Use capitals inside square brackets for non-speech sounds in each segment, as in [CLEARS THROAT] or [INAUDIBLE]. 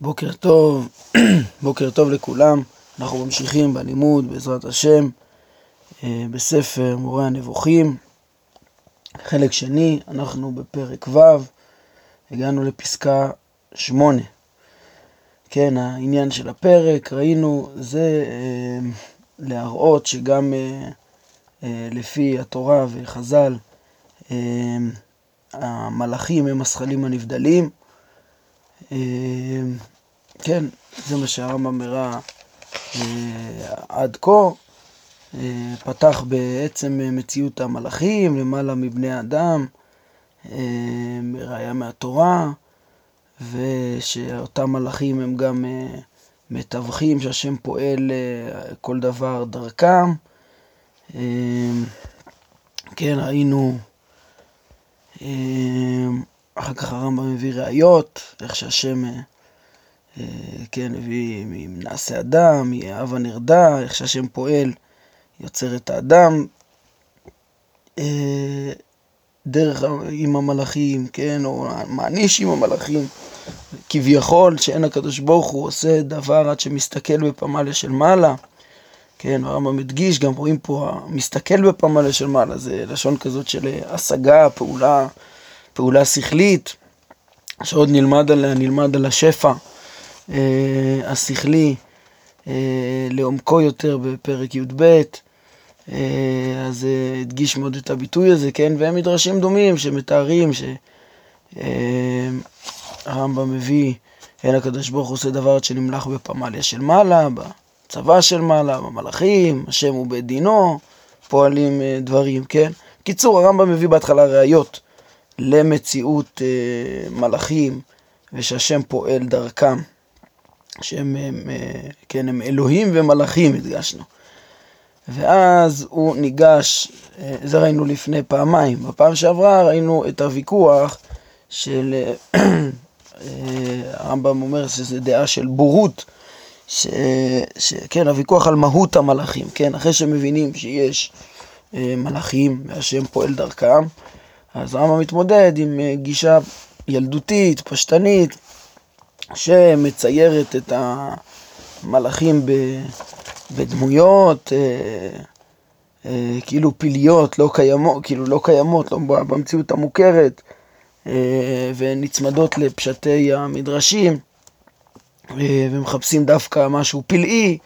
בוקר טוב, [CLEARS THROAT] בוקר טוב לכולם. אנחנו ממשיכים בלימוד בעזרת השם אה, בספר מורה הנבוכים, חלק שני, אנחנו בפרק ו', הגענו לפסקה שמונה. כן, העניין של הפרק, ראינו, זה אה, להראות שגם אה, לפי התורה וחז"ל, המלאכים הם השכלים הנבדלים. אה, כן, זה מה שהרמב"ם הראה אה, עד כה. אה, פתח בעצם מציאות המלאכים, למעלה מבני אדם, ראיה מהתורה, ושאותם מלאכים הם גם מתווכים שהשם פועל כל דבר דרכם. כן, ראינו אחר כך הרמב"ם מביא ראיות, איך שהשם, אה, אה, כן, הביא מנעשה אדם, מאהבה נרדה, איך שהשם פועל, יוצר את האדם אה, דרך עם המלאכים, כן, או מעניש עם המלאכים, כביכול שאין הקדוש ברוך הוא עושה דבר עד שמסתכל בפמליה של מעלה. כן, הרמב"ם הדגיש, גם רואים פה, מסתכל בפמליה של מעלה, זה לשון כזאת של השגה, פעולה פעולה שכלית, שעוד נלמד עליה, נלמד על השפע אה, השכלי אה, לעומקו יותר בפרק י"ב, אה, אז אה, הדגיש מאוד את הביטוי הזה, כן? והם מדרשים דומים שמתארים שהרמב"ם אה, מביא, אין הקדוש ברוך הוא עושה דבר עד שנמלך בפמליה של מעלה, בצבא של מעלה, במלאכים, השם הוא בית דינו, פועלים אה, דברים, כן? קיצור, הרמב"ם מביא בהתחלה ראיות. למציאות אה, מלאכים ושהשם פועל דרכם, שהם הם, אה, כן, הם אלוהים ומלאכים, הדגשנו. ואז הוא ניגש, אה, זה ראינו לפני פעמיים, בפעם שעברה ראינו את הוויכוח של, הרמב"ם אומר שזה דעה של בורות, ש, ש, כן, הוויכוח על מהות המלאכים, כן, אחרי שמבינים שיש מלאכים והשם פועל דרכם, אז רמב"ם מתמודד עם אה, גישה ילדותית, פשטנית, שמציירת את המלאכים בדמויות אה, אה, כאילו פיליות, לא קיימות, כאילו לא קיימות, לא במציאות המוכרת, ונצמדות לפשטי המדרשים, ומחפשים דווקא משהו פלאי.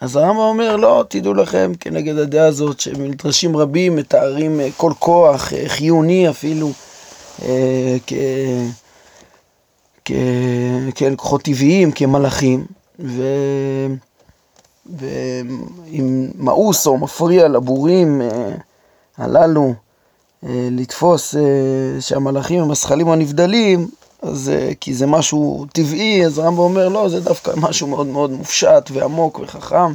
אז הרמב"ם אומר, לא, תדעו לכם, כנגד הדעה הזאת, שמדרשים רבים מתארים אה, כל כוח אה, חיוני אפילו אה, כ... כ... כאל כוחות טבעיים, כמלאכים, ו... ואם מאוס או מפריע לבורים הללו לתפוס שהמלאכים הם הזכלים הנבדלים, אז כי זה משהו טבעי, אז רמב"ם אומר, לא, זה דווקא משהו מאוד מאוד מופשט ועמוק וחכם,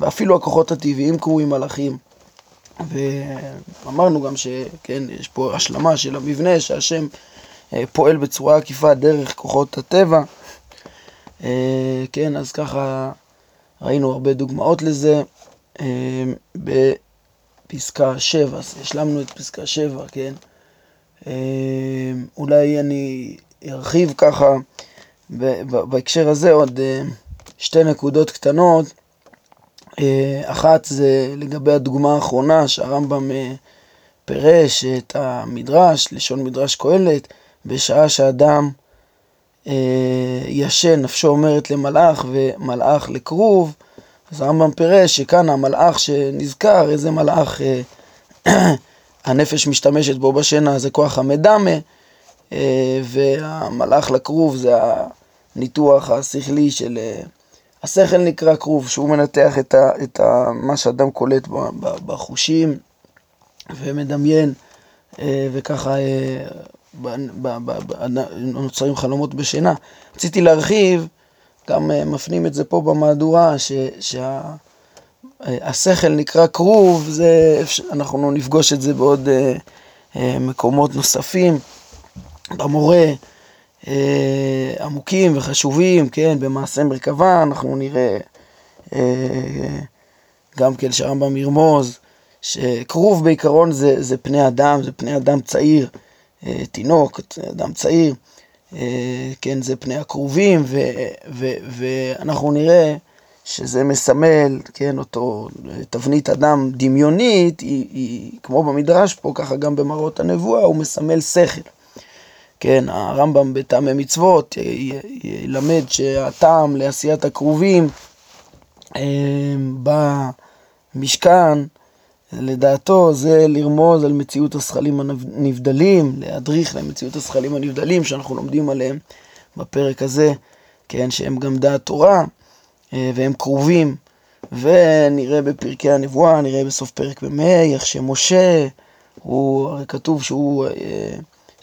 ואפילו הכוחות הטבעיים קרויים מלאכים. ואמרנו גם שכן, יש פה השלמה של המבנה, שהשם אה, פועל בצורה עקיפה דרך כוחות הטבע. אה, כן, אז ככה ראינו הרבה דוגמאות לזה. אה, בפסקה 7, אז השלמנו את פסקה 7, כן? אולי אני ארחיב ככה בהקשר הזה עוד אה, שתי נקודות קטנות. אה, אחת זה לגבי הדוגמה האחרונה שהרמב"ם אה, פירש את המדרש, לשון מדרש קהלת, בשעה שאדם ישן, נפשו אומרת למלאך ומלאך לכרוב, אז הרמב"ם פירש שכאן המלאך שנזכר, איזה מלאך [CLEARS THROAT] הנפש משתמשת בו בשינה, זה כוח המדמה, והמלאך לכרוב זה הניתוח השכלי של... אה, השכל נקרא כרוב, שהוא מנתח את, ה, את ה, מה שאדם קולט בחושים ומדמיין, אה, וככה נוצרים חלומות בשינה. רציתי להרחיב, גם מפנים את זה פה במהדורה, שהשכל נקרא כרוב, זה, אנחנו נפגוש את זה בעוד מקומות נוספים. המורה אה, עמוקים וחשובים, כן, במעשה מרכבה, אנחנו נראה אה, גם כן שהרמב"ם ירמוז, שכרוב בעיקרון זה, זה פני אדם, זה פני אדם צעיר, אה, תינוק, אדם צעיר, כן, זה פני הכרובים, ו, ו, ואנחנו נראה שזה מסמל, כן, אותו תבנית אדם דמיונית, היא, היא כמו במדרש פה, ככה גם במראות הנבואה, הוא מסמל שכל. כן, הרמב"ם בטעמי מצוות ילמד שהטעם לעשיית הכרובים במשכן, לדעתו זה לרמוז על מציאות השכלים הנבדלים, להדריך למציאות השכלים הנבדלים שאנחנו לומדים עליהם בפרק הזה, כן, שהם גם דעת תורה והם קרובים. ונראה בפרקי הנבואה, נראה בסוף פרק מ"ה, איך שמשה, הוא, הרי כתוב שהוא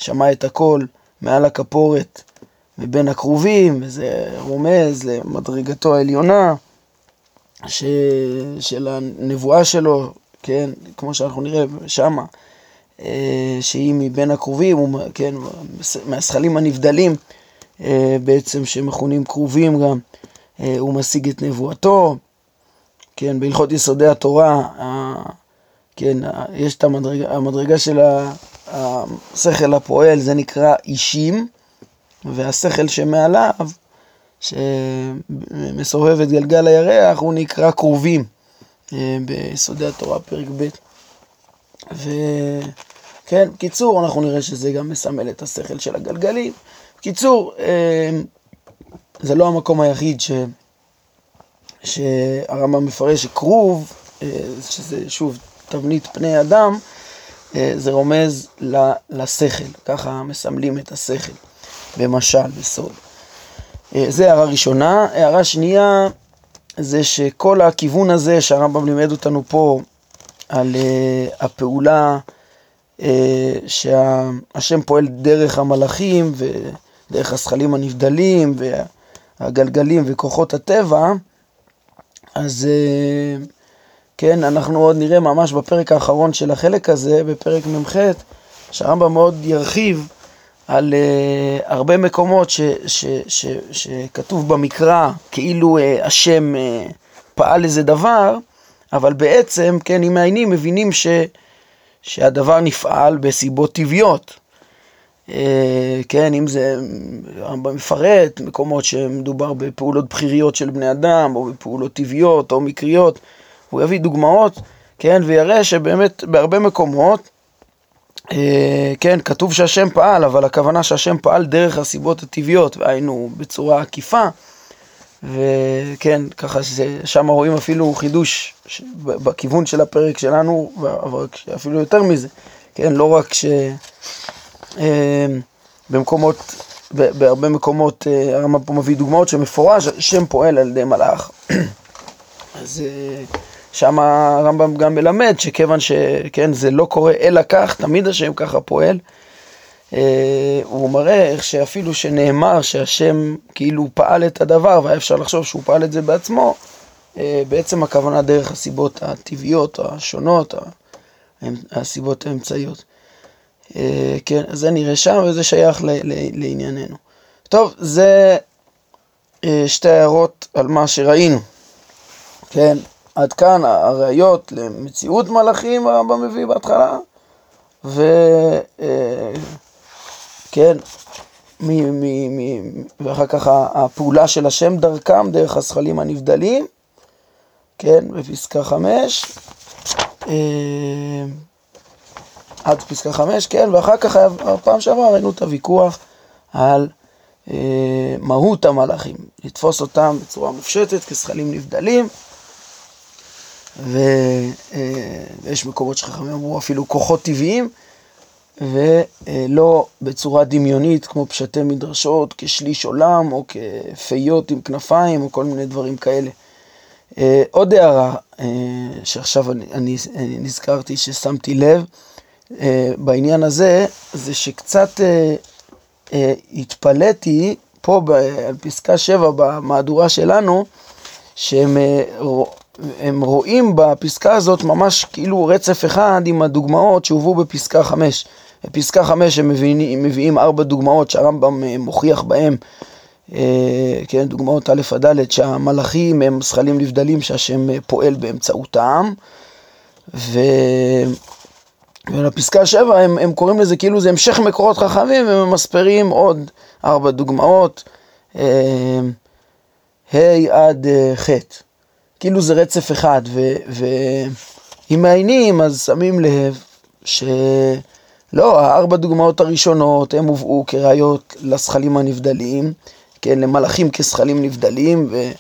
שמע את הכל מעל הכפורת מבין הכרובים, וזה רומז למדרגתו העליונה ש... של הנבואה שלו, כן, כמו שאנחנו נראה שמה, אה, שהיא מבין הכרובים, כן, מהשכלים הנבדלים אה, בעצם שמכונים כרובים גם, אה, הוא משיג את נבואתו, כן, בהלכות יסודי התורה, כן, יש את המדרגה, המדרגה של השכל הפועל, זה נקרא אישים, והשכל שמעליו, שמסובב את גלגל הירח, הוא נקרא כרובים, אה, ביסודי התורה, פרק ב'. וכן, בקיצור, אנחנו נראה שזה גם מסמל את השכל של הגלגלים. בקיצור, אה, זה לא המקום היחיד ש... שהרמב"ם מפרש שכרוב, אה, שזה שוב תבנית פני אדם, זה רומז לשכל, ככה מסמלים את השכל, במשל, בסוד. זה הערה ראשונה. הערה שנייה, זה שכל הכיוון הזה שהרמב"ם לימד אותנו פה על uh, הפעולה שהשם פועל דרך המלאכים ודרך הזכלים הנבדלים והגלגלים וכוחות הטבע, אז uh, כן, אנחנו עוד נראה ממש בפרק האחרון של החלק הזה, בפרק מ"ח, שהרמב"ם מאוד ירחיב על uh, הרבה מקומות ש, ש, ש, שכתוב במקרא כאילו uh, השם uh, פעל איזה דבר, אבל בעצם, כן, אם מעיינים, מבינים ש, שהדבר נפעל בסיבות טבעיות. Uh, כן, אם זה, הרמב"ם מפרט מקומות שמדובר בפעולות בכיריות של בני אדם, או בפעולות טבעיות או מקריות, הוא יביא דוגמאות, כן, ויראה שבאמת בהרבה מקומות אה, כן, כתוב שהשם פעל, אבל הכוונה שהשם פעל דרך הסיבות הטבעיות, והיינו בצורה עקיפה, וכן, ככה ששם רואים אפילו חידוש בכיוון של הפרק שלנו, אבל אפילו יותר מזה, כן, לא רק ש... אה, במקומות, בהרבה מקומות, אה, הרמב"ם פה מביא דוגמאות שמפורש, השם פועל על ידי מלאך. [CLEARS THROAT] אז שם הרמב"ם גם מלמד שכיוון שכן, זה לא קורה אלא כך, תמיד השם ככה פועל. אה, הוא מראה איך שאפילו שנאמר שהשם כאילו פעל את הדבר והיה אפשר לחשוב שהוא פעל את זה בעצמו, אה, בעצם הכוונה דרך הסיבות הטבעיות, השונות, הסיבות האמצעיות. אה, כן, זה נראה שם וזה שייך לענייננו. טוב, זה שתי הערות על מה שראינו. כן, עד כאן הראיות למציאות מלאכים הרמב"ם מביא בהתחלה, וכן, ואחר כך הפעולה של השם דרכם, דרך הזכלים הנבדלים, כן, בפסקה חמש, אה, עד פסקה חמש, כן, ואחר כך הפעם שעברה ראינו את הוויכוח על אה, מהות המלאכים, לתפוס אותם בצורה מופשטת כזכלים נבדלים. ויש מקומות שחכמים אמרו אפילו כוחות טבעיים, ולא בצורה דמיונית כמו פשטי מדרשות, כשליש עולם, או כפיות עם כנפיים, או כל מיני דברים כאלה. אה, עוד הערה אה, שעכשיו אני, אני, נזכרתי ששמתי לב אה, בעניין הזה, זה שקצת התפלאתי פה על פסקה 7 במהדורה שלנו, שהם הם רואים בפסקה הזאת ממש כאילו רצף אחד עם הדוגמאות שהובאו בפסקה 5. בפסקה 5 הם מביאים, מביאים ארבע דוגמאות שהרמב"ם אה, מוכיח בהם, אה, כן, דוגמאות א' עד ד', שהמלאכים הם זכלים נבדלים שהשם אה, פועל באמצעותם, ו... ולפסקה שבע הם, הם קוראים לזה כאילו זה המשך מקורות חכמים וממספרים עוד ארבע דוגמאות, אה, ה' עד אה, ח'. כאילו זה רצף אחד, ואם מעיינים אז שמים לב שלא, הארבע דוגמאות הראשונות הם הובאו כראיות לזכלים הנבדלים, כן, למלאכים כזכלים נבדלים, ו,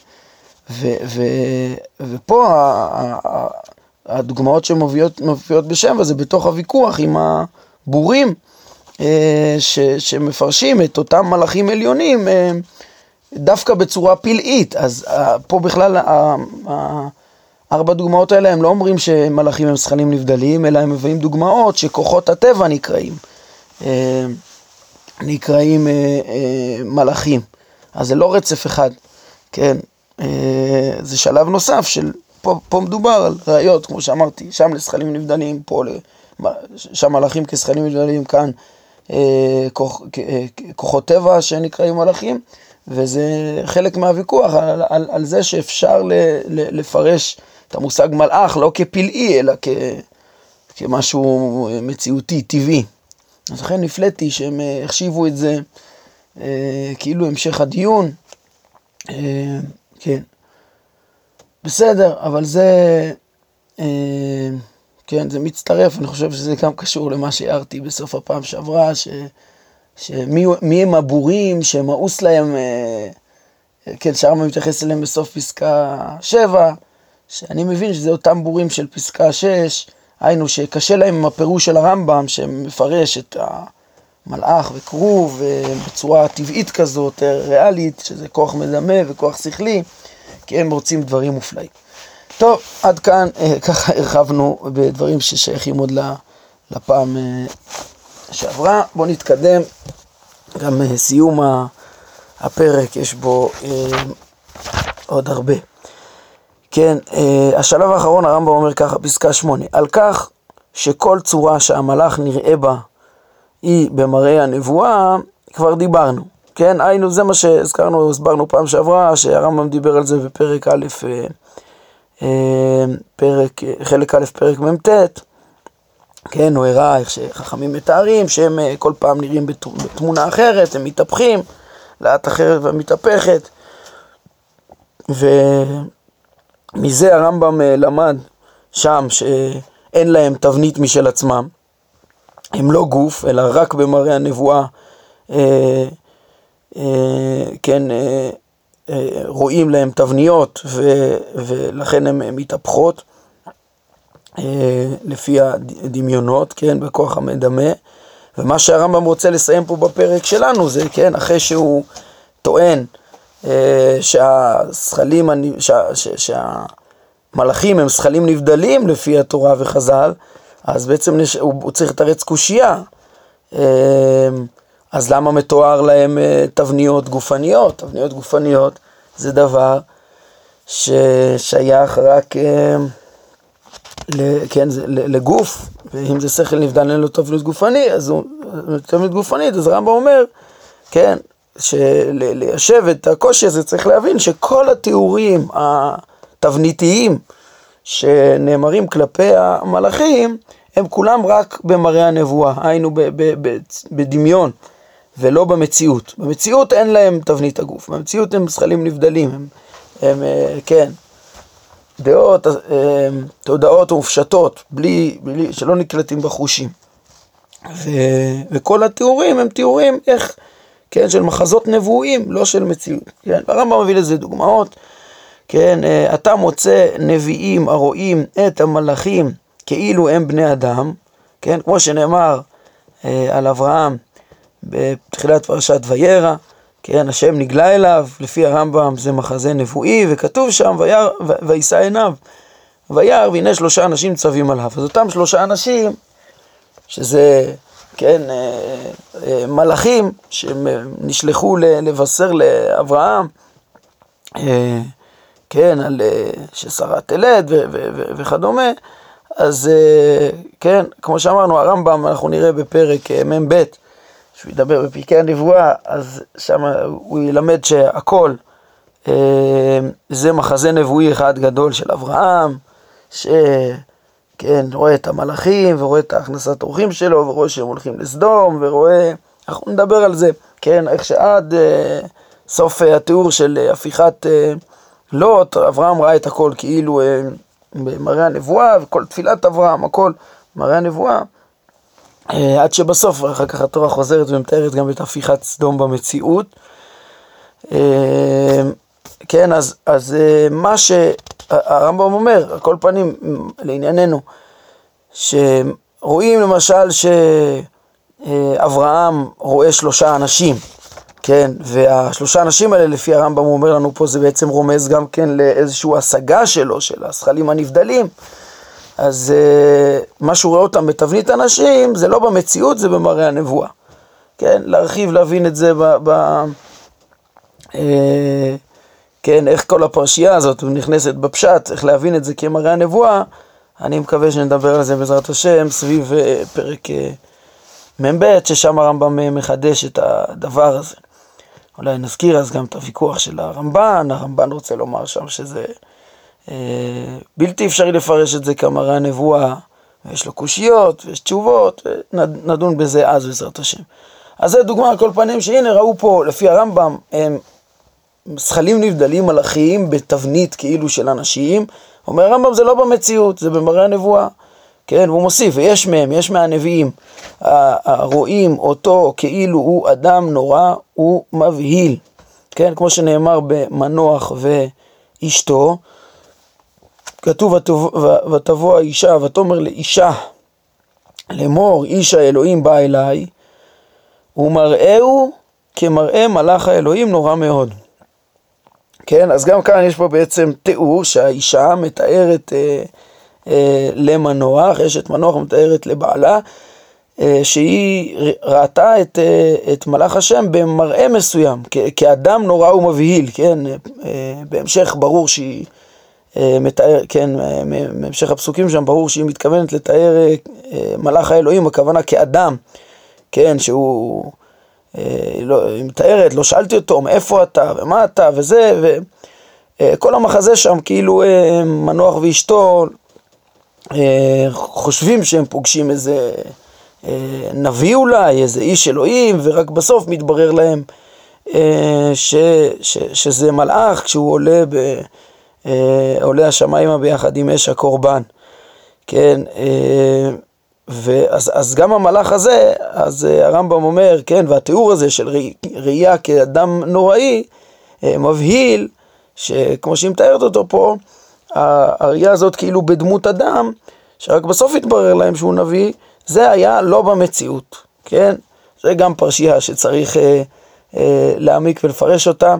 ו, ו, ופה הדוגמאות שמופיעות בשבע זה בתוך הוויכוח עם הבורים אה, ש, שמפרשים את אותם מלאכים עליונים אה, דווקא בצורה פלאית. אז אה, פה בכלל ארבע דוגמאות האלה הם לא אומרים שמלאכים הם זכנים נבדלים, אלא הם מביאים דוגמאות שכוחות הטבע נקראים, נקראים מלאכים. אז זה לא רצף אחד, כן? זה שלב נוסף של פה, פה מדובר על ראיות, כמו שאמרתי, שם לזכלים נבדלים, פה, שם מלאכים כזכלים נבדלים, כאן אה, כוח, אה, כוחות טבע שנקראים מלאכים, וזה חלק מהוויכוח על, על, על זה שאפשר ל, ל, לפרש את המושג מלאך לא כפלאי, אלא כ, כמשהו מציאותי, טבעי. אז לכן נפלאתי שהם אה, החשיבו את זה אה, כאילו המשך הדיון. אה, כן. בסדר, אבל זה, אה, כן, זה מצטרף, אני חושב שזה גם קשור למה שהערתי בסוף הפעם שעברה, ש, שמי הם הבורים שמאוס להם, אה, כן, שהרמב"ם מתייחס אליהם בסוף פסקה 7, שאני מבין שזה אותם בורים של פסקה 6, היינו שקשה להם עם הפירוש של הרמב"ם, שמפרש את המלאך וכרוב אה, בצורה טבעית כזאת, ריאלית, שזה כוח מדמה וכוח שכלי. כי הם רוצים דברים מופלאים. טוב, עד כאן אה, ככה הרחבנו בדברים ששייכים עוד לפעם אה, שעברה. בואו נתקדם, גם אה, סיום הפרק יש בו עוד הרבה. כן, השלב האחרון הרמב"ם אומר ככה, פסקה שמונה, על כך שכל צורה שהמלאך נראה בה היא במראה הנבואה, כבר דיברנו. כן, היינו, זה מה שהזכרנו, הסברנו פעם שעברה, שהרמב"ם דיבר על זה בפרק א', אה, אה, פרק, חלק א', פרק מ"ט, כן, הוא הראה איך שחכמים מתארים, שהם אה, כל פעם נראים בתמונה אחרת, הם מתהפכים, לאט אחרת ומתהפכת, ומזה הרמב"ם למד שם שאין להם תבנית משל עצמם, הם לא גוף, אלא רק במראה הנבואה. אה, כן, אה, אה, רואים להם תבניות ו, ולכן הן מתהפכות לפי הדמיונות, כן, בכוח המדמה. ומה שהרמב"ם רוצה לסיים פה בפרק שלנו זה, כן, אחרי שהוא טוען שהזכלים, שה, שהמלאכים הם זכלים נבדלים לפי התורה וחז"ל, אז בעצם הוא צריך לתרץ קושייה. אז למה מתואר להם אה, תבניות גופניות? תבניות גופניות זה דבר ששייך רק אה, כן, לגוף, ואם זה שכל נבדל אין לו תבנית גופני, אז הוא, תבנית גופנית, אז הרמב"ם אומר, כן, שליישב את הקושי הזה צריך להבין שכל התיאורים התבניתיים שנאמרים כלפי המלאכים, הם כולם רק במראה הנבואה, היינו בדמיון. ולא במציאות. במציאות אין להם תבנית הגוף, במציאות הם זכלים נבדלים, הם, הם אה, כן, דעות, אה, תודעות מופשטות, בלי, בלי, שלא נקלטים בחושים. ו, וכל התיאורים הם תיאורים איך, כן, של מחזות נבואים, לא של מציאות. כן, הרמב"ם מביא לזה דוגמאות, כן, אה, אתה מוצא נביאים הרואים את המלאכים כאילו הם בני אדם, כן, כמו שנאמר על אברהם, בתחילת פרשת וירא, כן, השם נגלה אליו, לפי הרמב"ם זה מחזה נבואי, וכתוב שם, וישא עיניו. וירא, והנה שלושה אנשים צווים עליו. אז אותם שלושה אנשים, שזה, כן, אה, אה, מלאכים, שנשלחו לבשר לאברהם, אה, כן, על ששרה תלד וכדומה, אז כן, כמו שאמרנו, הרמב"ם, אנחנו נראה בפרק מ"ב, כשהוא ידבר בפרקי הנבואה, אז שם הוא ילמד שהכל אה, זה מחזה נבואי אחד גדול של אברהם, שכן, כן, רואה את המלאכים, ורואה את הכנסת אורחים שלו, ורואה שהם הולכים לסדום, ורואה, אנחנו נדבר על זה, כן, איך שעד אה, סוף אה, התיאור של אה, הפיכת אה, לוט, אברהם ראה את הכל כאילו אה, במראה הנבואה, וכל תפילת אברהם, הכל מראה הנבואה, אה, עד שבסוף, אחר כך התורה חוזרת ומתארת גם את הפיכת סדום במציאות. אה, כן, אז, אז אה, מה שהרמב"ם אומר, על כל פנים, לענייננו, שרואים למשל שאברהם רואה שלושה אנשים, כן, והשלושה אנשים האלה, לפי הרמב"ם, הוא אומר לנו פה, זה בעצם רומז גם כן לאיזושהי השגה שלו, של הזכלים הנבדלים. אז מה שהוא רואה אותם בתבנית אנשים, זה לא במציאות, זה במראה הנבואה. כן, להרחיב, להבין את זה ב... ב אה, כן, איך כל הפרשייה הזאת נכנסת בפשט, איך להבין את זה כמראה הנבואה, אני מקווה שנדבר על זה בעזרת השם סביב אה, פרק אה, מ"ב, ששם הרמב"ם מחדש את הדבר הזה. אולי נזכיר אז גם את הוויכוח של הרמב"ן, הרמב"ן רוצה לומר שם שזה אה, בלתי אפשרי לפרש את זה כמראה הנבואה, ויש לו קושיות ויש תשובות, ונדון בזה אז בעזרת השם. אז זה דוגמה על כל פנים שהנה ראו פה, לפי הרמב"ם, הם זכלים נבדלים מלאכיים בתבנית כאילו של אנשים, אומר הרמב"ם זה לא במציאות, זה במראה הנבואה. כן, והוא מוסיף, ויש מהם, יש מהנביאים, הרואים אותו כאילו הוא אדם נורא ומבהיל. כן, כמו שנאמר במנוח ואשתו, כתוב ותבוא האישה ותאמר לאישה לאמור איש האלוהים בא אליי ומראהו כמראה מלאך האלוהים נורא מאוד. כן, אז גם כאן יש פה בעצם תיאור שהאישה מתארת אה, אה, למנוח, אשת מנוח מתארת לבעלה, אה, שהיא ראתה את, אה, את מלאך השם במראה מסוים, כ- כאדם נורא ומבהיל, כן, אה, בהמשך ברור שהיא אה, מתאר, כן, אה, מהמשך הפסוקים שם ברור שהיא מתכוונת לתאר אה, מלאך האלוהים, הכוונה כאדם, כן, שהוא... לא, היא מתארת, לא שאלתי אותו מאיפה אתה ומה אתה וזה, וכל המחזה שם כאילו מנוח ואשתו חושבים שהם פוגשים איזה נביא אולי, איזה איש אלוהים, ורק בסוף מתברר להם ש, ש, שזה מלאך כשהוא עולה ב... אה, עולה השמיימה ביחד עם אש הקורבן, כן, אה, ואז אז גם המלאך הזה, אז אה, הרמב"ם אומר, כן, והתיאור הזה של ראייה כאדם נוראי, מבהיל, שכמו שהיא מתארת אותו פה, הראייה הזאת כאילו בדמות אדם, שרק בסוף התברר להם שהוא נביא, זה היה לא במציאות, כן? זה גם פרשייה שצריך אה, אה, להעמיק ולפרש אותה.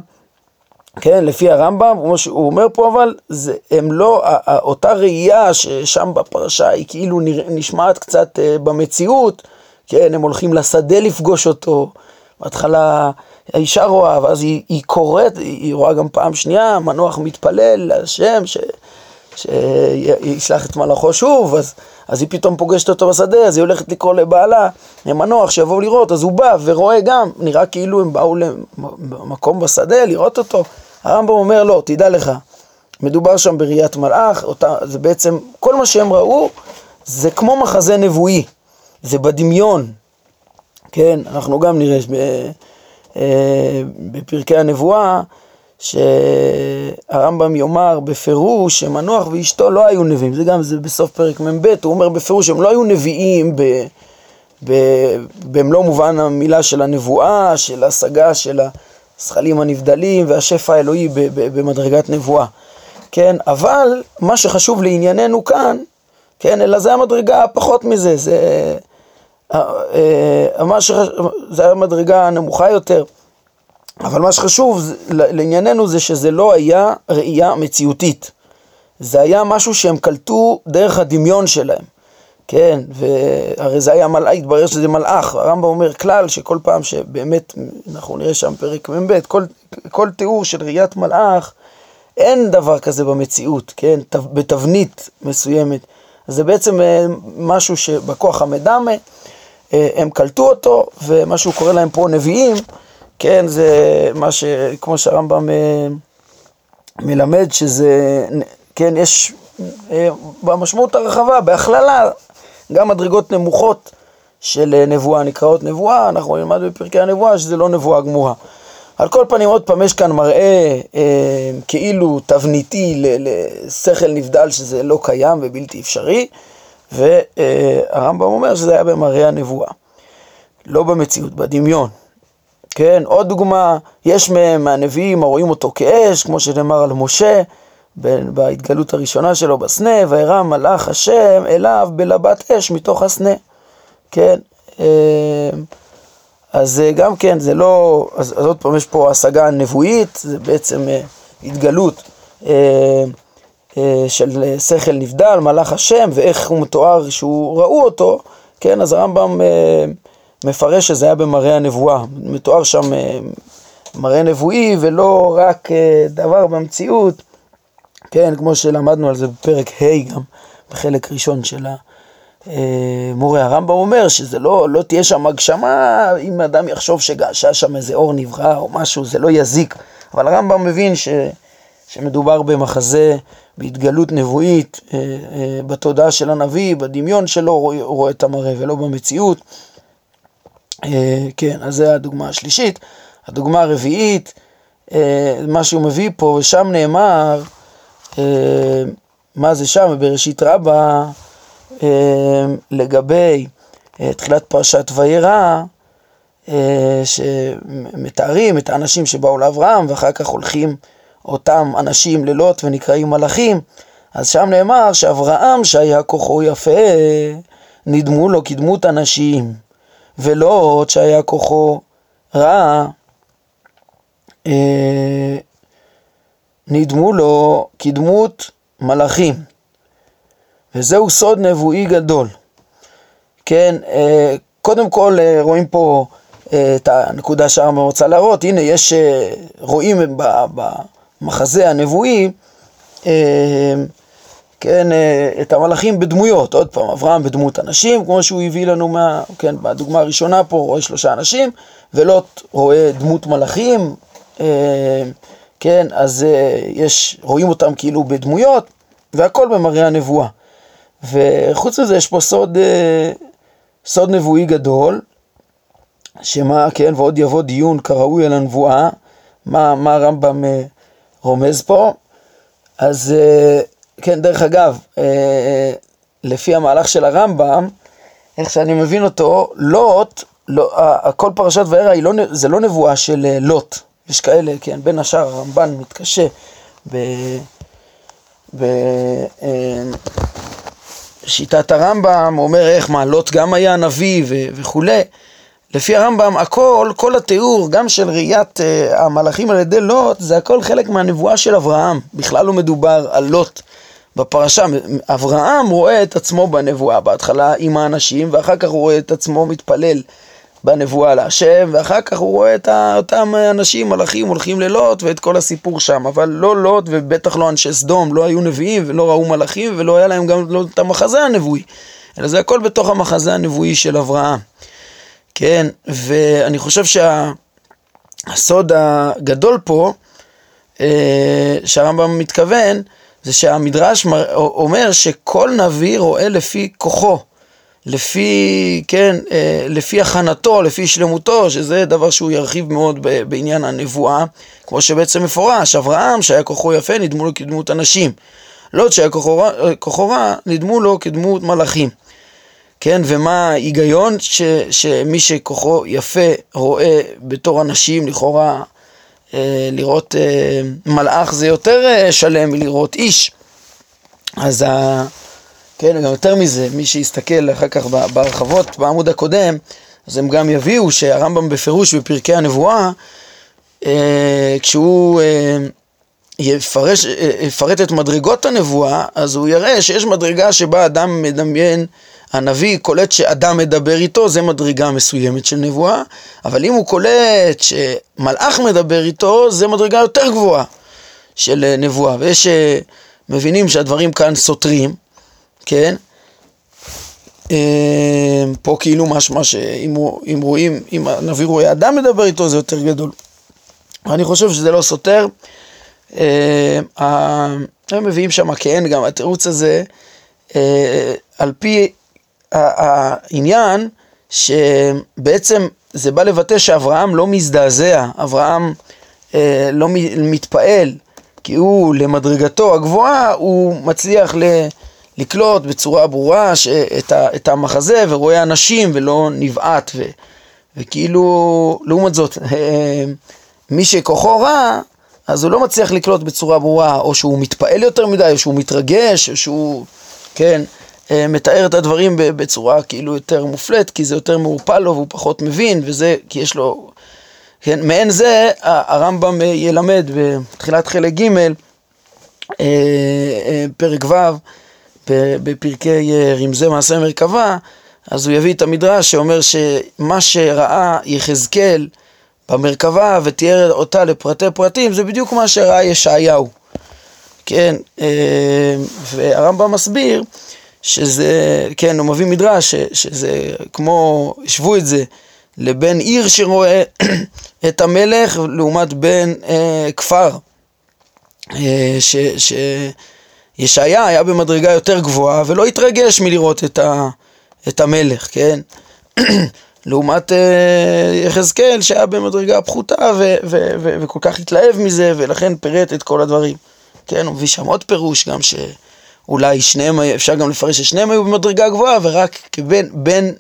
כן, לפי הרמב"ם, הוא אומר פה אבל, זה, הם לא, אותה ראייה ששם בפרשה היא כאילו נשמעת קצת אה, במציאות, כן, הם הולכים לשדה לפגוש אותו, בהתחלה האישה רואה, ואז היא, היא קוראת, היא רואה גם פעם שנייה, מנוח מתפלל להשם, ש... שישלח את מלאכו שוב, אז, אז היא פתאום פוגשת אותו בשדה, אז היא הולכת לקרוא לבעלה, מנוח שיבואו לראות, אז הוא בא ורואה גם, נראה כאילו הם באו למקום בשדה לראות אותו. הרמב"ם אומר לא, תדע לך, מדובר שם בראיית מלאך, אותה, זה בעצם, כל מה שהם ראו זה כמו מחזה נבואי, זה בדמיון, כן, אנחנו גם נראה אה, בפרקי הנבואה, שהרמב"ם יאמר בפירוש שמנוח ואשתו לא היו נביאים, זה גם זה בסוף פרק מ"ב, הוא אומר בפירוש שהם לא היו נביאים ב, ב, במלוא מובן המילה של הנבואה, של השגה של הזכלים הנבדלים והשפע האלוהי במדרגת נבואה, כן, אבל מה שחשוב לענייננו כאן, כן, אלא זה המדרגה פחות מזה, זה, אה, אה, מה שחשוב, זה המדרגה הנמוכה יותר. אבל מה שחשוב לענייננו זה שזה לא היה ראייה מציאותית. זה היה משהו שהם קלטו דרך הדמיון שלהם. כן, והרי זה היה מלאך, התברר שזה מלאך. הרמב"ם אומר כלל שכל פעם שבאמת, אנחנו נראה שם פרק מ"ב, כל, כל תיאור של ראיית מלאך, אין דבר כזה במציאות, כן, בתבנית מסוימת. זה בעצם אה, משהו שבכוח המדמה, אה, הם קלטו אותו, ומה שהוא קורא להם פה נביאים, כן, זה מה ש... כמו שהרמב"ם אה, מלמד, שזה, כן, יש במשמעות הרחבה, בהכללה, גם מדרגות נמוכות של נבואה נקראות נבואה, אנחנו נלמד בפרקי הנבואה שזה לא נבואה גמורה. על כל פנים, עוד פעם, יש כאן מראה אה, כאילו תבניתי לשכל נבדל שזה לא קיים ובלתי אפשרי, והרמב"ם אומר שזה היה במראה הנבואה, לא במציאות, בדמיון. כן, עוד דוגמה, יש מהם מהנביאים הרואים אותו כאש, כמו שנאמר על משה, בהתגלות הראשונה שלו בסנה, וירא מלאך השם אליו בלבת אש מתוך הסנה. כן, אה, אז אה, גם כן, זה לא, אז, אז עוד פעם יש פה השגה נבואית, זה בעצם אה, התגלות אה, של שכל נבדל, מלאך השם, ואיך הוא מתואר שהוא ראו אותו, כן, אז הרמב"ם מפרש שזה היה במראה הנבואה, מתואר שם אה, מראה נבואי ולא רק דבר במציאות, כן, כמו שלמדנו על זה בפרק ה' גם, בחלק ראשון של ה... אה, הרמב"ם אומר שזה לא, לא תהיה שם הגשמה, אם אדם יחשוב שגעשה שם איזה אור נברא או משהו, זה לא יזיק. אבל הרמב"ם מבין ש, שמדובר במחזה, בהתגלות נבואית, אה, אה, בתודעה של הנביא, בדמיון שלו, הוא רואה את המראה ולא במציאות. כן, אז זו הדוגמה השלישית. הדוגמה הרביעית, מה שהוא מביא פה, ושם נאמר, מה זה שם, בראשית רבה, אמ, לגבי אה, תחילת פרשת וירא, אה, שמתארים את האנשים שבאו לאברהם ואחר כך הולכים אותם אנשים ללוט ונקראים מלאכים, אז שם נאמר שאברהם שהיה כוחו יפה, נדמו לו כדמות אנשים, ולוט שהיה כוחו רע, אה, נדמו לו כדמות מלאכים. וזהו סוד נבואי גדול. כן, אה, קודם כל אה, רואים פה אה, את הנקודה שהרמב"ם רוצה להראות, הנה יש, רואים במחזה הנבואי, כן, את המלאכים בדמויות, עוד פעם, אברהם בדמות אנשים, כמו שהוא הביא לנו, מה, כן, בדוגמה הראשונה פה רואה שלושה אנשים, ולוט רואה דמות מלאכים, כן, אז יש, רואים אותם כאילו בדמויות, והכל במראה הנבואה. וחוץ מזה יש פה סוד, אה, סוד נבואי גדול, שמה, כן, ועוד יבוא דיון כראוי על הנבואה, מה, מה הרמב"ם אה, רומז פה. אז אה, כן, דרך אגב, לפי המהלך של הרמב"ם, איך שאני מבין אותו, לוט, לא, כל פרשת וערה לא, זה לא נבואה של לוט. יש כאלה, כן, בין השאר הרמב"ן מתקשה ב... ב שיטת הרמב"ם אומר איך מה, לוט גם היה נביא ו- וכולי. לפי הרמב"ם הכל, כל התיאור, גם של ראיית uh, המלאכים על ידי לוט, זה הכל חלק מהנבואה של אברהם. בכלל לא מדובר על לוט בפרשה. אברהם רואה את עצמו בנבואה, בהתחלה עם האנשים, ואחר כך הוא רואה את עצמו מתפלל בנבואה להשם, ואחר כך הוא רואה את אותם אנשים, מלאכים, הולכים ללוט, ואת כל הסיפור שם. אבל לא לוט, ובטח לא אנשי סדום, לא היו נביאים, ולא ראו מלאכים, ולא היה להם גם לא את המחזה הנבואי. אלא זה הכל בתוך המחזה הנבואי של אברהם. כן, ואני חושב שהסוד הגדול פה, אה, שהרמב"ם מתכוון, זה שהמדרש אומר שכל נביא רואה לפי כוחו. לפי, כן, אה, לפי הכנתו, לפי שלמותו, שזה דבר שהוא ירחיב מאוד בעניין הנבואה, כמו שבעצם מפורש, אברהם שהיה כוחו יפה נדמו לו כדמות אנשים, לוט שהיה כוחו רע נדמו לו כדמות מלאכים. כן, ומה ההיגיון ש, שמי שכוחו יפה רואה בתור אנשים, לכאורה אה, לראות אה, מלאך זה יותר אה, שלם מלראות איש. אז ה... כן, גם יותר מזה, מי שיסתכל אחר כך בהרחבות בעמוד הקודם, אז הם גם יביאו שהרמב"ם בפירוש בפרקי הנבואה, אה, כשהוא אה, יפרש, אה, יפרט את מדרגות הנבואה, אז הוא יראה שיש מדרגה שבה אדם מדמיין, הנביא קולט שאדם מדבר איתו, זה מדרגה מסוימת של נבואה, אבל אם הוא קולט שמלאך מדבר איתו, זה מדרגה יותר גבוהה של נבואה. ויש מבינים שהדברים כאן סותרים, כן? אה, פה כאילו משמע שאם רואים, אם הנביא רואה אדם מדבר איתו זה יותר גדול. אני חושב שזה לא סותר. אה, הם מביאים שם כן, גם התירוץ הזה, אה, על פי העניין שבעצם זה בא לבטא שאברהם לא מזדעזע, אברהם אה, לא מתפעל, כי הוא למדרגתו הגבוהה, הוא מצליח ל... לקלוט בצורה ברורה את, ה, את המחזה ורואה אנשים ולא נבעט ו, וכאילו לעומת זאת אה, מי שכוחו רע אז הוא לא מצליח לקלוט בצורה ברורה או שהוא מתפעל יותר מדי או שהוא מתרגש או שהוא כן אה, מתאר את הדברים בצורה כאילו יותר מופלט כי זה יותר מעורפל לו והוא פחות מבין וזה כי יש לו כן מעין זה הרמב"ם ילמד בתחילת חלק ג' אה, פרק ו' בפרקי אה, רמזי מעשה מרכבה, אז הוא יביא את המדרש שאומר שמה שראה יחזקאל במרכבה ותיאר אותה לפרטי פרטים, זה בדיוק מה שראה ישעיהו. כן, אה, והרמב"ם מסביר שזה, כן, הוא מביא מדרש, שזה כמו, השוו את זה לבן עיר שרואה [CLEARS THROAT] את המלך לעומת בן אה, כפר. אה, ש, ש, ישעיה היה במדרגה יותר גבוהה ולא התרגש מלראות את, ה, את המלך, כן? [CLEARS THROAT] לעומת uh, יחזקאל שהיה במדרגה פחותה ו- ו- ו- וכל כך התלהב מזה ולכן פירט את כל הדברים. כן, הוא מביא שם עוד פירוש גם שאולי שניהם, אפשר גם לפרש ששניהם היו במדרגה גבוהה ורק כבן בין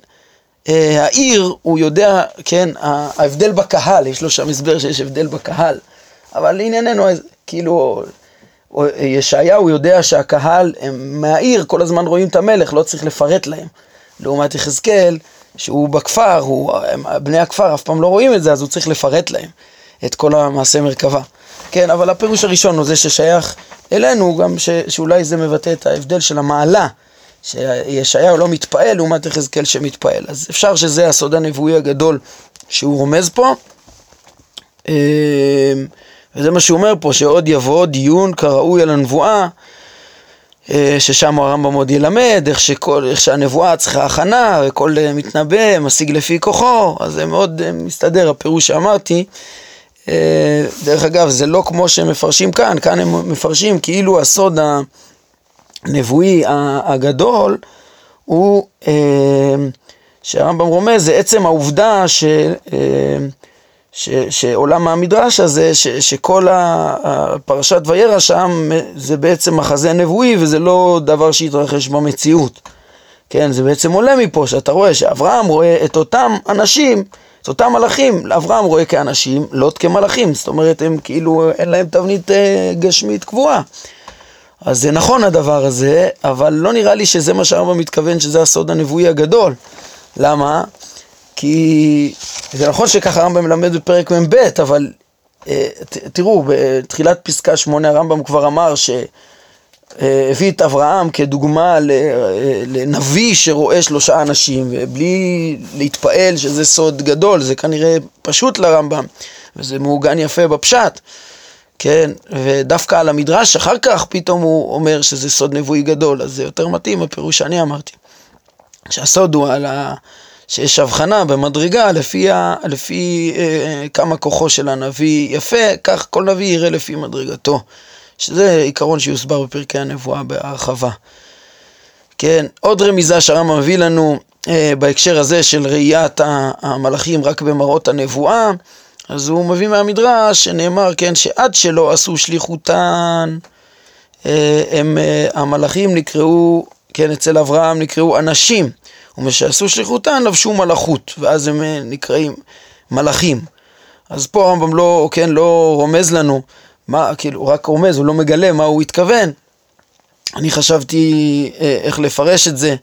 uh, העיר הוא יודע, כן, ההבדל בקהל, יש לו שם הסבר שיש הבדל בקהל. אבל לענייננו, כאילו, ישעיהו יודע שהקהל הם מהעיר, כל הזמן רואים את המלך, לא צריך לפרט להם. לעומת יחזקאל, שהוא בכפר, הוא, בני הכפר אף פעם לא רואים את זה, אז הוא צריך לפרט להם את כל המעשה מרכבה. כן, אבל הפירוש הראשון הוא זה ששייך אלינו, גם ש, שאולי זה מבטא את ההבדל של המעלה, שישעיהו לא מתפעל לעומת יחזקאל שמתפעל. אז אפשר שזה הסוד הנבואי הגדול שהוא רומז פה. וזה מה שהוא אומר פה, שעוד יבוא דיון כראוי על הנבואה, אה, ששם הרמב"ם עוד ילמד, איך, שכל, איך שהנבואה צריכה הכנה, וכל אה, מתנבא משיג לפי כוחו, אז זה מאוד אה, מסתדר, הפירוש שאמרתי. דרך אגב, זה לא כמו שהם מפרשים כאן, כאן הם מפרשים כאילו הסוד הנבואי הגדול הוא, שהרמב"ם רומז, זה עצם העובדה ש... ש, שעולם המדרש הזה, ש, שכל הפרשת וירא שם זה בעצם מחזה נבואי וזה לא דבר שהתרחש במציאות. כן, זה בעצם עולה מפה שאתה רואה שאברהם רואה את אותם אנשים, את אותם מלאכים, אברהם רואה כאנשים, לוט כמלאכים, זאת אומרת הם כאילו אין להם תבנית אה, גשמית קבועה. אז זה נכון הדבר הזה, אבל לא נראה לי שזה מה שהרמב"ם מתכוון שזה הסוד הנבואי הגדול. למה? כי זה נכון שככה הרמב"ם מלמד בפרק מ"ב, אבל אה, תראו, בתחילת פסקה שמונה הרמב"ם כבר אמר שהביא את אברהם כדוגמה אה, לנביא שרואה שלושה אנשים, ובלי להתפעל שזה סוד גדול, זה כנראה פשוט לרמב"ם, וזה מעוגן יפה בפשט. כן, ודווקא על המדרש אחר כך פתאום הוא אומר שזה סוד נבואי גדול, אז זה יותר מתאים הפירוש שאני אמרתי. שהסוד הוא על ה... שיש הבחנה במדרגה לפי, ה, לפי אה, כמה כוחו של הנביא יפה, כך כל נביא יראה לפי מדרגתו, שזה עיקרון שיוסבר בפרקי הנבואה בהרחבה. כן, עוד רמיזה שהרמב"ם מביא לנו אה, בהקשר הזה של ראיית המלאכים רק במראות הנבואה, אז הוא מביא מהמדרש שנאמר, כן, שעד שלא עשו שליחותן, אה, הם, אה, המלאכים נקראו, כן, אצל אברהם נקראו אנשים. ומשעשו שליחותן לבשו מלאכות, ואז הם אה, נקראים מלאכים. אז פה הרמב"ם לא, כן, לא רומז לנו, כאילו, רק רומז, הוא לא מגלה מה הוא התכוון. אני חשבתי אה, איך לפרש את זה,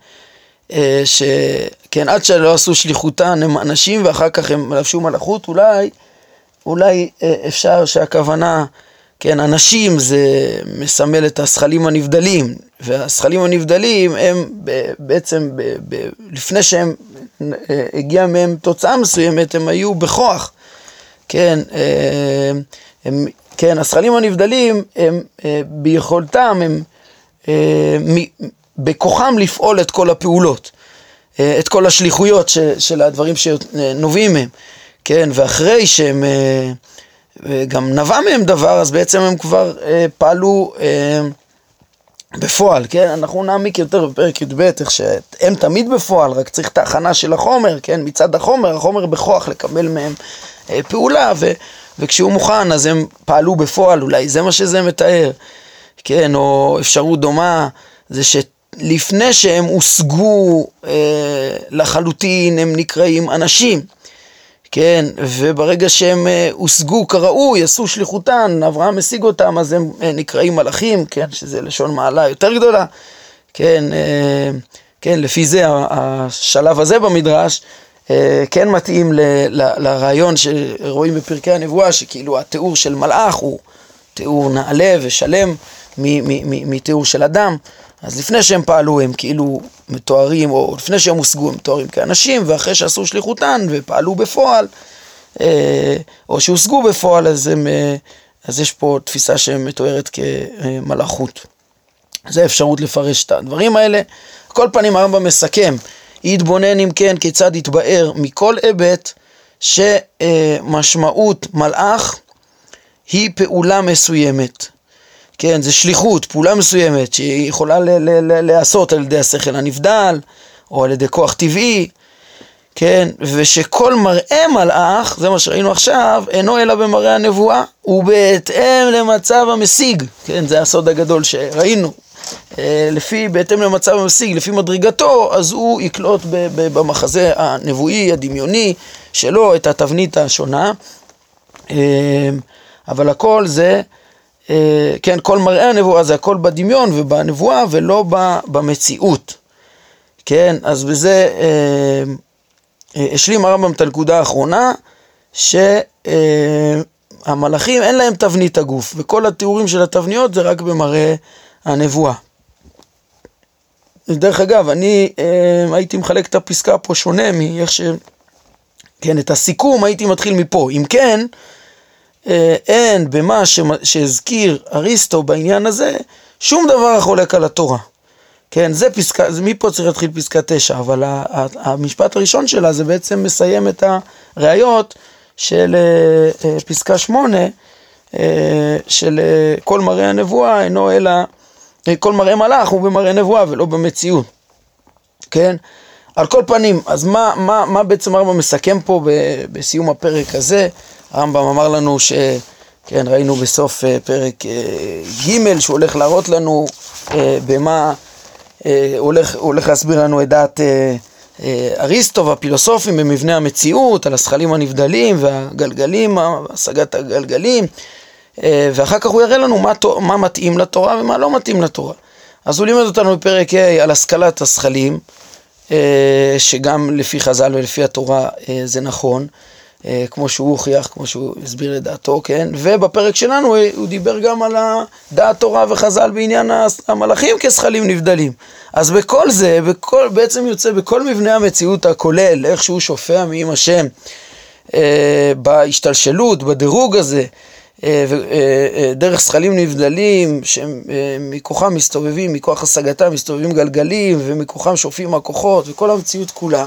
אה, שכן, עד שלא עשו שליחותן הם אנשים ואחר כך הם לבשו מלאכות, אולי, אולי אה, אפשר שהכוונה כן, אנשים זה מסמל את הזכלים הנבדלים, והזכלים הנבדלים הם בעצם, לפני שהם, אה, הגיעה מהם תוצאה מסוימת, הם היו בכוח, כן, אה, הם, כן, הזכלים הנבדלים הם אה, ביכולתם, הם בכוחם לפעול את כל הפעולות, את כל השליחויות של הדברים שנובעים מהם, כן, ואחרי שהם וגם נבע מהם דבר, אז בעצם הם כבר אה, פעלו אה, בפועל, כן? אנחנו נעמיק יותר בפרק י"ב, איך שהם תמיד בפועל, רק צריך את ההכנה של החומר, כן? מצד החומר, החומר בכוח לקבל מהם אה, פעולה, ו, וכשהוא מוכן אז הם פעלו בפועל, אולי זה מה שזה מתאר, כן? או אפשרות דומה, זה שלפני שהם הושגו אה, לחלוטין, הם נקראים אנשים. כן, וברגע שהם אה, הושגו כראוי, עשו שליחותן, אברהם השיג אותם, אז הם אה, נקראים מלאכים, כן, שזה לשון מעלה יותר גדולה, כן, אה, כן, לפי זה השלב הזה במדרש כן מתאים ל, ל, לרעיון שרואים בפרקי הנבואה, שכאילו התיאור של מלאך הוא תיאור נעלה ושלם מתיאור של אדם. אז לפני שהם פעלו הם כאילו מתוארים, או לפני שהם הושגו הם מתוארים כאנשים, ואחרי שעשו שליחותן ופעלו בפועל, אה, או שהושגו בפועל, אז, הם, אה, אז יש פה תפיסה שמתוארת כמלאכות. זה אפשרות לפרש את הדברים האלה. כל פנים הרמב"ם מסכם, יתבונן אם כן כיצד יתבאר מכל היבט שמשמעות מלאך היא פעולה מסוימת. כן, זה שליחות, פעולה מסוימת שהיא יכולה להיעשות על ידי השכל הנבדל, או על ידי כוח טבעי, כן, ושכל מראה מלאך, זה מה שראינו עכשיו, אינו אלא במראה הנבואה, ובהתאם למצב המשיג, כן, זה הסוד הגדול שראינו, אה, לפי, בהתאם למצב המשיג, לפי מדרגתו, אז הוא יקלוט במחזה הנבואי, הדמיוני שלו, את התבנית השונה, אה, אבל הכל זה כן, כל מראה הנבואה זה הכל בדמיון ובנבואה ולא במציאות. כן, אז בזה אה, אה, השלים הרמב"ם את הנקודה האחרונה, שהמלאכים אין להם תבנית הגוף, וכל התיאורים של התבניות זה רק במראה הנבואה. דרך אגב, אני אה, הייתי מחלק את הפסקה פה שונה מאיך ש... כן, את הסיכום הייתי מתחיל מפה. אם כן, אה, אין במה שהזכיר אריסטו בעניין הזה שום דבר החולק על התורה. כן, זה פסקה, זה מפה צריך להתחיל פסקה תשע, אבל המשפט הראשון שלה זה בעצם מסיים את הראיות של אה, אה, פסקה שמונה, של כל מראה הנבואה אינו אלא, כל מראה מלאך הוא במראה נבואה ולא במציאות, כן? על כל פנים, אז מה, מה, מה בעצם הרמב"ם מסכם פה בסיום הפרק הזה? הרמב"ם אמר לנו ש... כן, ראינו בסוף uh, פרק uh, ג' שהוא הולך להראות לנו uh, במה, uh, הוא הולך, הוא הולך להסביר לנו את דעת uh, uh, אריסטו והפילוסופים במבנה המציאות, על הזכלים הנבדלים והגלגלים, השגת הגלגלים, uh, ואחר כך הוא יראה לנו מה, מה מתאים לתורה ומה לא מתאים לתורה. אז הוא לימד אותנו בפרק ה' על השכלת הזכלים, uh, שגם לפי חז"ל ולפי התורה uh, זה נכון. אה, כמו שהוא הוכיח, כמו שהוא הסביר לדעתו, כן? ובפרק שלנו הוא דיבר גם על דעת תורה וחז"ל בעניין המלאכים כזכלים נבדלים. אז בכל זה, בכל, בעצם יוצא בכל מבנה המציאות הכולל, איך שהוא שופע מעם השם, אה, בהשתלשלות, בדירוג הזה, אה, אה, אה, דרך זכלים נבדלים שמכוחם מסתובבים, מכוח השגתם מסתובבים גלגלים ומכוחם שופעים הכוחות וכל המציאות כולה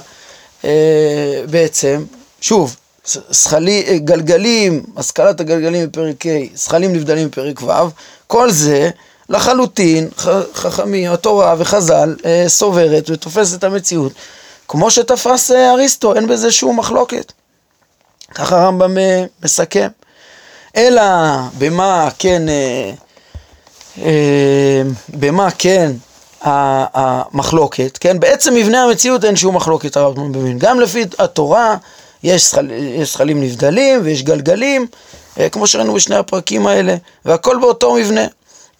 בעצם, שוב, שכלי, גלגלים, השכלת הגלגלים בפרק ה', זכלים נבדלים בפרק ו', כל זה לחלוטין חכמים, התורה וחז"ל אה, סוברת ותופסת את המציאות כמו שתפס אה, אריסטו, אין בזה שום מחלוקת. ככה הרמב"ם אה, מסכם. אלא במה כן, אה, אה, במה כן המחלוקת, כן? בעצם מבנה המציאות אין שום מחלוקת הרמב"ם מבין. גם לפי התורה יש, שכלים נבדלים ויש גלגלים, אה, כמו שראינו בשני הפרקים האלה, והכל באותו מבנה,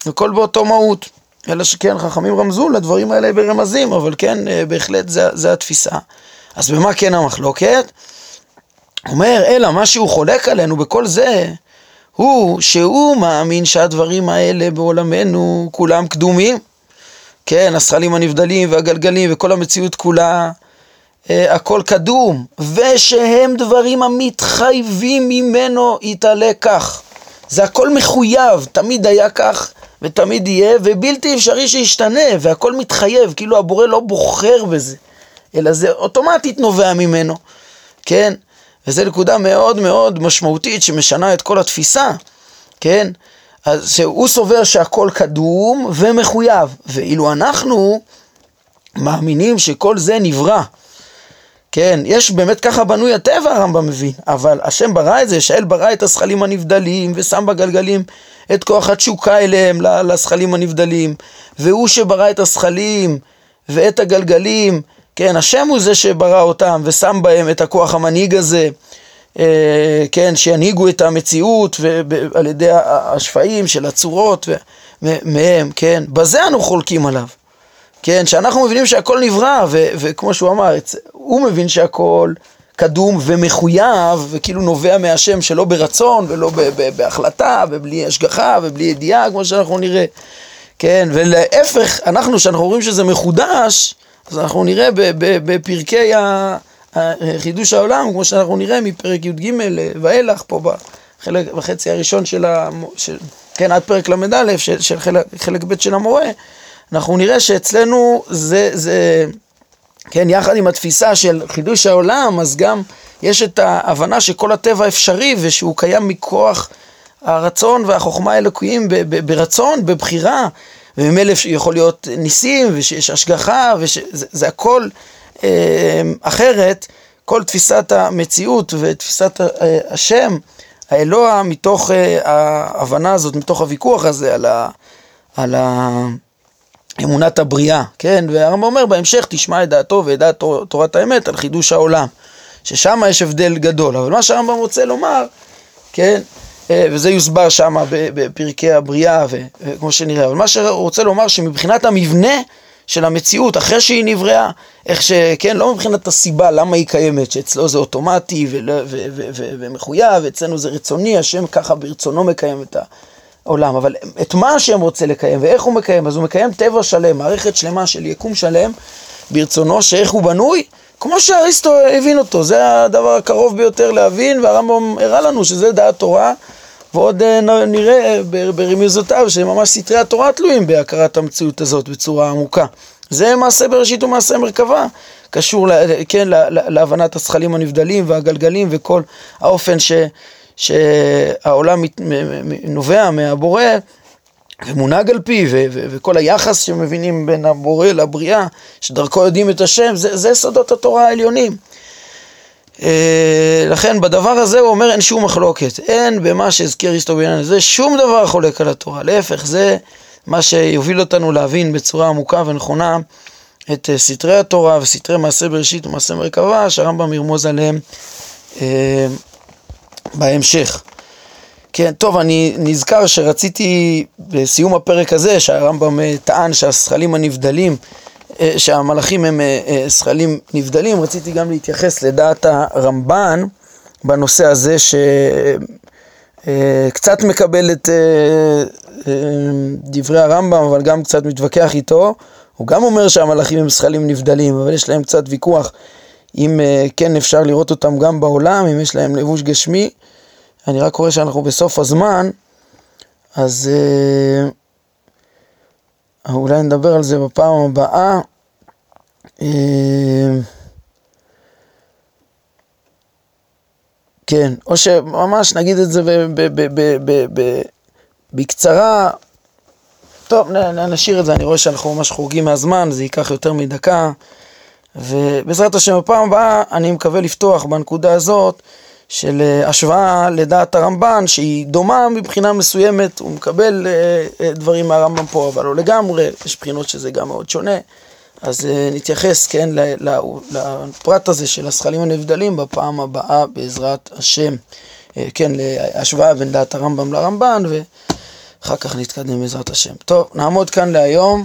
הכל באותו מהות. אלא שכן, חכמים רמזו לדברים האלה ברמזים, אבל כן, אה, בהחלט זה, זה התפיסה. אז במה כן המחלוקת? אומר, אלא מה שהוא חולק עלינו בכל זה, הוא שהוא מאמין שהדברים האלה בעולמנו כולם קדומים. כן, השכלים הנבדלים והגלגלים וכל המציאות כולה הכל קדום, ושהם דברים המתחייבים ממנו יתעלה כך. זה הכל מחויב, תמיד היה כך ותמיד יהיה, ובלתי אפשרי שישתנה, והכל מתחייב, כאילו הבורא לא בוחר בזה, אלא זה אוטומטית נובע ממנו, כן? וזו נקודה מאוד מאוד משמעותית שמשנה את כל התפיסה, כן? אז שהוא סובר שהכל קדום ומחויב, ואילו אנחנו מאמינים שכל זה נברא. כן, יש באמת ככה בנוי הטבע, הרמב"ם מבין, אבל השם ברא את זה, שאל ברא את הזכלים הנבדלים ושם בגלגלים את כוח התשוקה אליהם, לזכלים הנבדלים, והוא שברא את הזכלים ואת הגלגלים, כן, השם הוא זה שברא אותם ושם בהם את הכוח המנהיג הזה, אה, כן, שינהיגו את המציאות על ידי השפעים של הצורות מהם, כן, בזה אנו חולקים עליו. כן, שאנחנו מבינים שהכל נברא, ו- וכמו שהוא אמר, הוא מבין שהכל קדום ומחויב, וכאילו נובע מהשם שלא ברצון ולא ב- ב- בהחלטה ובלי השגחה ובלי ידיעה, כמו שאנחנו נראה. כן, ולהפך, אנחנו, שאנחנו רואים שזה מחודש, אז אנחנו נראה בפרקי חידוש העולם, כמו שאנחנו נראה מפרק י"ג ואילך, פה בחלק, בחצי הראשון של ה... של, כן, עד פרק ל"א, של, של חלק, חלק ב' של המורה, אנחנו נראה שאצלנו זה, זה, כן, יחד עם התפיסה של חידוש העולם, אז גם יש את ההבנה שכל הטבע אפשרי ושהוא קיים מכוח הרצון והחוכמה האלוקיים ברצון, בבחירה, וממילא יכול להיות ניסים ושיש השגחה, וזה זה הכל אה, אחרת, כל תפיסת המציאות ותפיסת אה, השם, האלוה, מתוך אה, ההבנה הזאת, מתוך הוויכוח הזה על ה... על ה אמונת הבריאה, כן? והרמב"ם אומר בהמשך תשמע את דעתו ואת דעת תורת האמת על חידוש העולם, ששם יש הבדל גדול. אבל מה שהרמב"ם רוצה לומר, כן? אה, וזה יוסבר שם בפרקי הבריאה וכמו שנראה, אבל מה שהוא רוצה לומר שמבחינת המבנה של המציאות, אחרי שהיא נבראה, איך ש... כן, לא מבחינת הסיבה למה היא קיימת, שאצלו זה אוטומטי ומחויב, אצלנו זה רצוני, השם ככה ברצונו מקיים את ה... עולם, אבל את מה השם רוצה לקיים ואיך הוא מקיים, אז הוא מקיים טבע שלם, מערכת שלמה של יקום שלם ברצונו, שאיך הוא בנוי, כמו שאריסטו הבין אותו, זה הדבר הקרוב ביותר להבין, והרמב"ם הראה לנו שזה דעת תורה, ועוד אה, נראה ברמיזותיו שממש סתרי התורה תלויים בהכרת המציאות הזאת בצורה עמוקה. זה מעשה בראשית ומעשה מרכבה, קשור, כן, להבנת הזכלים הנבדלים והגלגלים וכל האופן ש... שהעולם נובע מהבורא ומונהג על פי, וכל היחס שמבינים בין הבורא לבריאה, שדרכו יודעים את השם, זה, זה סודות התורה העליונים. אה, לכן בדבר הזה הוא אומר אין שום מחלוקת, אין במה שהזכיר איסטו בעניין הזה שום דבר חולק על התורה, להפך זה מה שיוביל אותנו להבין בצורה עמוקה ונכונה את אה, סתרי התורה וסתרי מעשה בראשית ומעשה מרכבה שהרמב"ם ירמוז עליהם. אה, בהמשך. כן, טוב, אני נזכר שרציתי בסיום הפרק הזה, שהרמב"ם אה, טען שהשכלים הנבדלים, אה, שהמלאכים הם אה, שכלים נבדלים, רציתי גם להתייחס לדעת הרמב"ן בנושא הזה, שקצת מקבל את דברי הרמב"ם, אבל גם קצת מתווכח איתו. הוא גם אומר שהמלאכים הם שכלים נבדלים, אבל יש להם קצת ויכוח אם כן אפשר לראות אותם גם בעולם, אם יש להם לבוש גשמי. אני רק רואה שאנחנו בסוף הזמן, אז אה, אולי נדבר על זה בפעם הבאה. אה, כן, או שממש נגיד את זה בקצרה. טוב, נשאיר את זה, אני רואה שאנחנו ממש חורגים מהזמן, זה ייקח יותר מדקה. ובעזרת השם בפעם הבאה אני מקווה לפתוח בנקודה הזאת של אה, השוואה לדעת הרמב"ן שהיא דומה מבחינה מסוימת, הוא מקבל אה, אה, דברים מהרמב"ם פה אבל לא לגמרי, יש בחינות שזה גם מאוד שונה. אז נתייחס, כן, לפרט הזה של השכלים הנבדלים בפעם הבאה בעזרת השם, כן, להשוואה בין דעת הרמב"ם לרמב"ן ואחר כך נתקדם בעזרת השם. טוב, נעמוד כאן להיום,